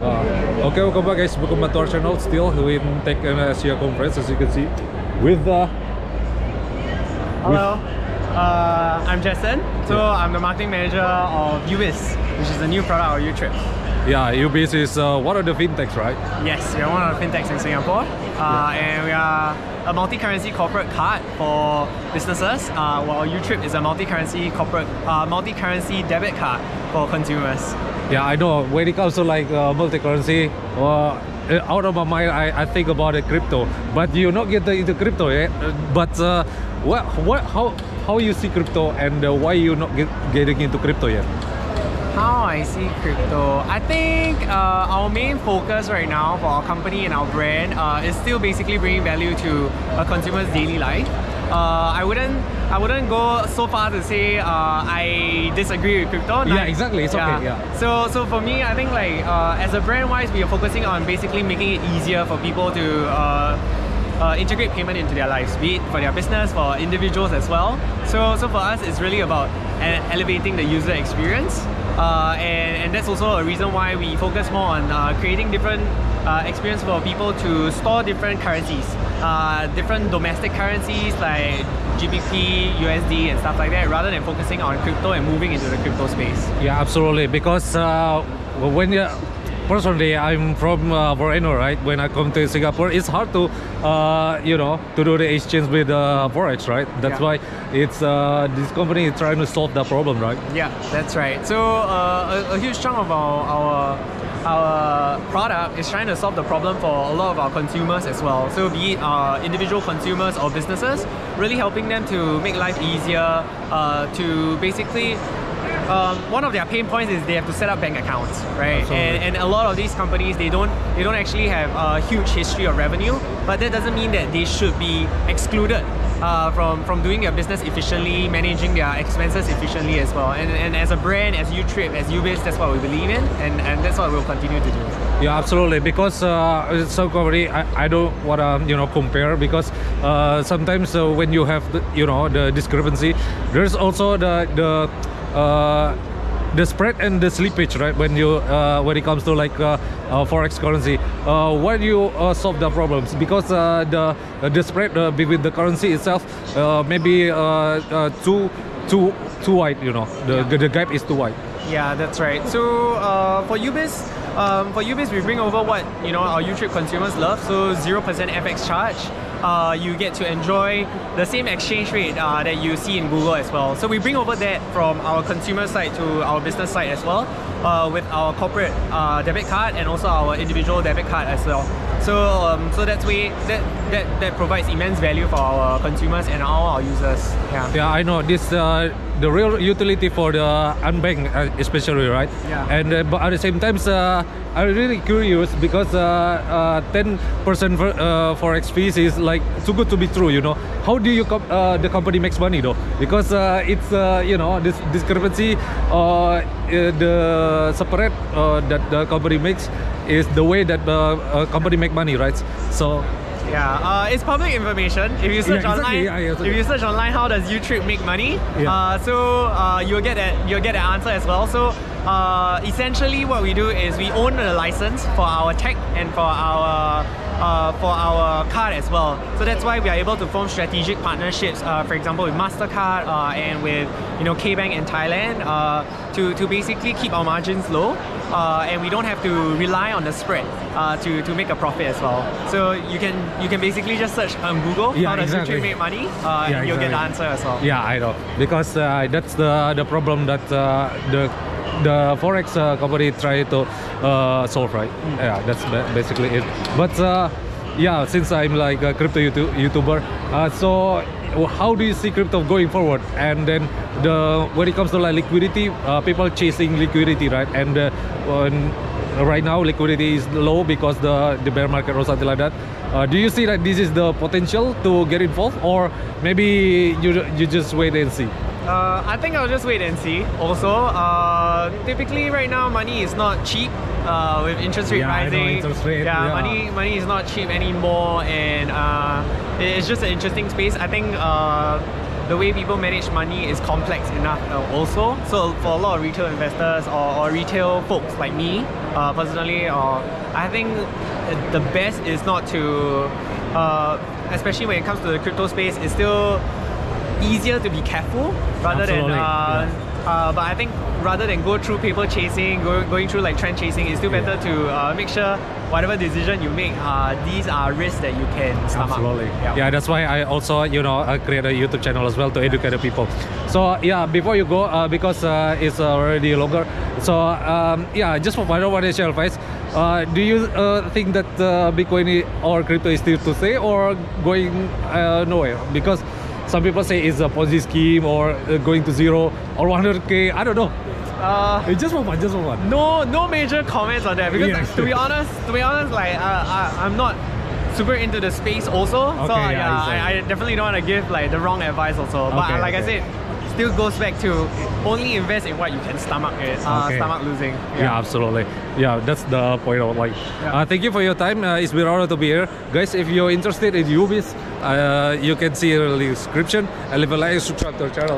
Uh, okay, welcome back guys. Welcome back to our channel. Still we in Tech in Asia conference as you can see with uh, Hello, uh, I'm Jason. So I'm the marketing manager of YouBiz, which is a new product of YouTrip. Yeah, YouBiz is uh, one of the fintechs, right? Yes, we are one of the fintechs in Singapore, uh, and we are a multi-currency corporate card for businesses. Uh, while YouTrip is a multi-currency corporate, uh, multi-currency debit card for consumers. Yeah, I know. When it comes to like uh, multi-currency, uh, out of my mind, I, I think about the crypto. But you not get into crypto yet. Uh, But uh, what, what, how, how you see crypto and uh, why you not get, getting into crypto yet? How I see crypto, I think uh, our main focus right now for our company and our brand uh, is still basically bringing value to a consumer's daily life. Uh, I wouldn't, I wouldn't go so far to say uh, I disagree with crypto. Yeah, exactly. It's okay, yeah. So, so for me, I think like uh, as a brand wise, we are focusing on basically making it easier for people to. Uh, uh, integrate payment into their lives, be it for their business, for individuals as well. So, so for us, it's really about uh, elevating the user experience, uh, and, and that's also a reason why we focus more on uh, creating different uh, experience for people to store different currencies, uh, different domestic currencies like GBP, USD, and stuff like that, rather than focusing on crypto and moving into the crypto space. Yeah, absolutely. Because uh, when you personally, I'm from uh, right? When I come to Singapore, it's hard to, uh, you know, to do the exchange with uh, forex, right? That's Yeah. why it's uh, this company is trying to solve that problem, right? Yeah, that's right. So uh, a, a huge chunk of our, our our product is trying to solve the problem for a lot of our consumers as well. So be it uh, individual consumers or businesses, really helping them to make life easier, uh, to basically um, one of their pain points is they have to set up bank accounts, right? Absolutely. And, and a lot of these companies they don't they don't actually have a huge history of revenue, but that doesn't mean that they should be excluded uh, from from doing their business efficiently, managing their expenses efficiently as well. And, and as a brand, as YouTrip, as YouBiz, that's what we believe in, and, and that's what we'll continue to do. Yeah, absolutely. Because uh, some company, I, I don't want to you know compare because uh, sometimes uh, when you have the, you know the discrepancy, there's also the the uh, the spread and the slippage, right? When you uh, when it comes to like uh, uh, forex currency, uh, why do you uh, solve the problems? Because uh, the the spread uh, between the currency itself uh, maybe uh, uh, too too too wide. You know, the the gap is too wide. Yeah, that's right. So uh, for YouBiz, um, for YouBiz, we bring over what you know our YouTrip consumers love. So zero percent FX charge. Uh, you get to enjoy the same exchange rate uh, that you see in Google as well. So we bring over that from our consumer side to our business side as well, uh, with our corporate uh, debit card and also our individual debit card as well. So um, so that's way that, that that provides immense value for our consumers and all our users. Yeah. Yeah, I know this. Uh, the real utility for the unbanked, uh, especially, right? Yeah. And uh, but at the same time, uh, I'm really curious because ten percent for, uh, forex fees is like too good to be true. You know, how do you com- uh, the company makes money though? Because uh, it's uh, you know this discrepancy, uh, uh, the separate uh, that the company makes is the way that the uh, company make money, right? So Yeah, uh, it's public information. If you search Yeah, exactly. online, Yeah, yeah, exactly. if you search online, how does YouTrip make money? Uh, so uh, you'll get that you'll get the answer as well. So uh, essentially, what we do is we own the license for our tech and for our uh, for our card as well. So that's why we are able to form strategic partnerships. Uh, for example, with Mastercard uh, and with you know KBank in Thailand uh, to to basically keep our margins low. Uh, and we don't have to rely on the spread uh, to, to make a profit as well. So you can you can basically just search on Google Yeah, how does exactly. Make money, uh, Yeah, and you'll get the answer as well. Yeah, I know because uh, that's the the problem that uh, the the forex uh, company try to uh, solve, right? Yeah, that's basically it. But uh, yeah, since I'm like a crypto YouTube, YouTuber, uh, so how do you see crypto going forward? And then the when it comes to like liquidity, uh, people chasing liquidity, right? And uh, when right now liquidity is low because the the bear market or something like that. Uh, do you see that this is the potential to get involved, or maybe you you just wait and see? Uh, I think I'll just wait and see. Also, uh, typically right now money is not cheap. Uh, with interest rate Yeah, rising, interest rate, yeah, yeah. money money is not cheap anymore, and uh, it's just an interesting space. I think uh, the way people manage money is complex enough uh, also. So for a lot of retail investors or, or retail folks like me, uh, personally, or I think the best is not to, uh, especially when it comes to the crypto space, it's still easier to be careful rather than. Uh, yeah. uh, but I think rather than go through paper chasing, go, going through like trend chasing, it's still better to uh, make sure whatever decision you make, uh, these are risks that you can stomach. Absolutely. Yeah. yeah. that's why I also, you know, uh, create a YouTube channel as well to educate the people. So yeah, before you go, uh, because uh, it's already longer. So um, yeah, just for final financial advice, uh, do you uh, think that uh, Bitcoin or crypto is still to stay or going uh, nowhere? Because some people say it's a Ponzi scheme or uh, going to zero or 100k. I don't know. Uh, It's just for fun, just for fun. no, no major comments on that because Yeah. to be honest, to be honest, like uh, I, I'm not super into the space also. so Okay, uh, yeah, exactly. I, I definitely don't want to give like the wrong advice also. But Okay, like okay. I said, still goes back to only invest in what you can stomach it, uh, Okay. stomach losing. Yeah. absolutely. Yeah, that's the point of like. Yeah. Uh, thank you for your time. Uh, it's been an honor to be here, guys. If you're interested in YouBiz, uh, you can see in the description and leave a like, subscribe to our channel.